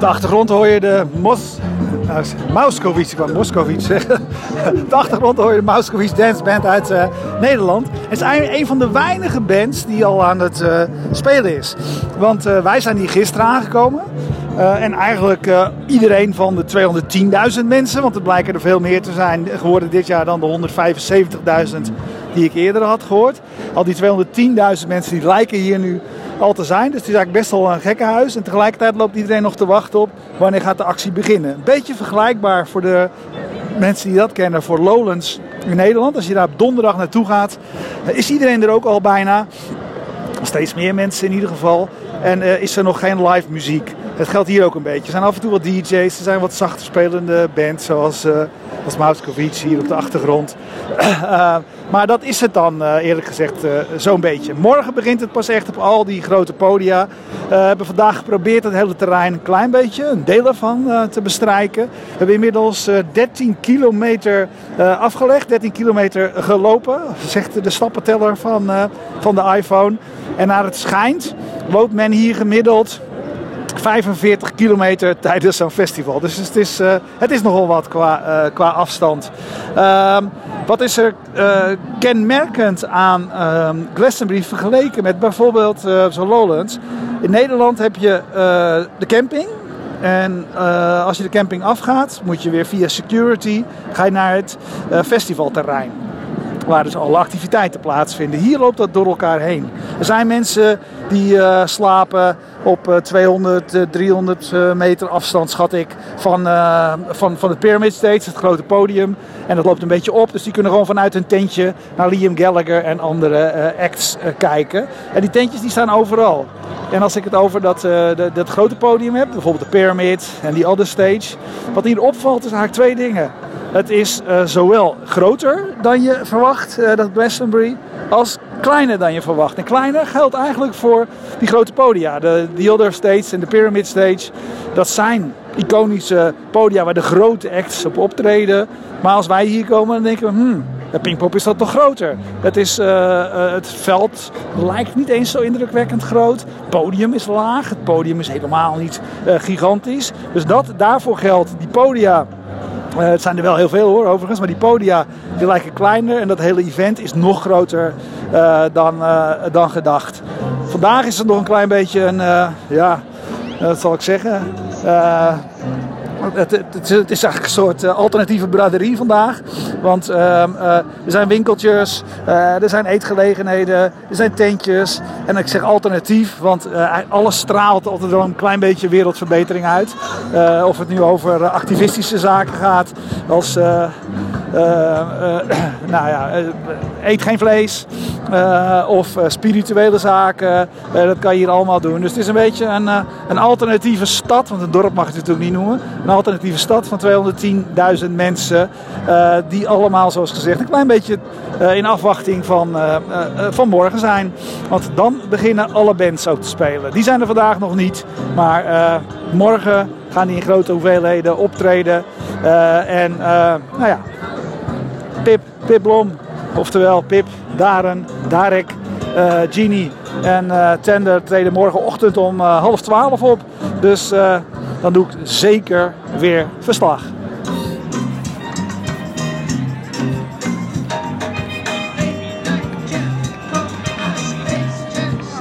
De achtergrond hoor je de Mos... Mauskowitz, ik wou de achtergrond hoor je de Mauskowitz Dance Band uit uh, Nederland. Het is eigenlijk een van de weinige bands die al aan het uh, spelen is. Want uh, wij zijn hier gisteren aangekomen. En eigenlijk iedereen van de 210.000 mensen, want er blijken er veel meer te zijn geworden dit jaar dan de 175.000 die ik eerder had gehoord. Al die 210.000 mensen die lijken hier nu al te zijn. Dus het is eigenlijk best wel een gekkenhuis. En tegelijkertijd loopt iedereen nog te wachten op wanneer gaat de actie beginnen. Een beetje vergelijkbaar voor de mensen die dat kennen voor Lowlands in Nederland. Als je daar op donderdag naartoe gaat, is iedereen er ook al bijna. Steeds meer mensen in ieder geval. En uh, is er nog geen live muziek. Dat geldt hier ook een beetje. Er zijn af en toe wat DJ's, er zijn wat zachter spelende bands, zoals, uh, als Mauskovic hier op de achtergrond. uh, maar dat is het dan, uh, eerlijk gezegd, zo'n beetje. Morgen begint het pas echt op al die grote podia. We hebben vandaag geprobeerd het hele terrein een klein beetje, een deel ervan, te bestrijken. We hebben inmiddels 13 kilometer afgelegd, 13 kilometer gelopen, zegt de stappenteller van, van de iPhone. En naar het schijnt loopt men hier gemiddeld 45 kilometer tijdens zo'n festival. Dus het is, uh, het is nogal wat qua, uh, qua afstand. Uh, wat is er uh, kenmerkend aan Glastonbury vergeleken met bijvoorbeeld zo'n Lowlands? In Nederland heb je de camping. En als je de camping afgaat, moet je weer via security ga je naar het festivalterrein waar dus alle activiteiten plaatsvinden. Hier loopt dat door elkaar heen. Er zijn mensen die uh, slapen op uh, 200, uh, 300 meter afstand, schat ik, van, uh, van, van het Pyramid Stage, het grote podium. En dat loopt een beetje op, dus die kunnen gewoon vanuit een tentje naar Liam Gallagher en andere acts kijken. En die tentjes die staan overal. En als ik het over dat, de, dat grote podium heb, bijvoorbeeld de Pyramid en die other stage, wat hier opvalt is eigenlijk twee dingen. Het is uh, zowel groter dan je verwacht, uh, dat Glastonbury, als kleiner dan je verwacht. En kleiner geldt eigenlijk voor die grote podia. De, de Other Stage en de Pyramid Stage. Dat zijn iconische podia waar de grote acts op optreden. Maar als wij hier komen, dan denken we... Hmm, de Pinkpop is dat toch groter. Het, is, uh, het veld lijkt niet eens zo indrukwekkend groot. Het podium is laag. Het podium is helemaal niet gigantisch. Dus dat, daarvoor geldt die podia uh, het zijn er wel heel veel hoor, overigens. Maar die podia die lijken kleiner. En dat hele event is nog groter uh, dan, uh, dan gedacht. Vandaag is het nog een klein beetje een, ja, wat zal ik zeggen? Het, het, het, is eigenlijk een soort alternatieve braderie vandaag. Want uh, uh, er zijn winkeltjes, er zijn eetgelegenheden, er zijn tentjes. En ik zeg alternatief, want alles straalt altijd wel een klein beetje wereldverbetering uit. of het nu over activistische zaken gaat, als nou ja, eet geen vlees. of spirituele zaken, dat kan je hier allemaal doen. Dus het is een beetje een, een alternatieve stad, want een dorp mag je het natuurlijk niet noemen. Een alternatieve stad van 210.000 mensen. Die allemaal, zoals gezegd, een klein beetje in afwachting van, van morgen zijn. Want dan beginnen alle bands ook te spelen. Die zijn er vandaag nog niet. Maar morgen gaan die in grote hoeveelheden optreden. en nou ja, Pip, Pip Blom, oftewel Pip, Daren, Darek, Genie en Tender treden morgenochtend om half twaalf op. Dus dan doe ik zeker weer verslag.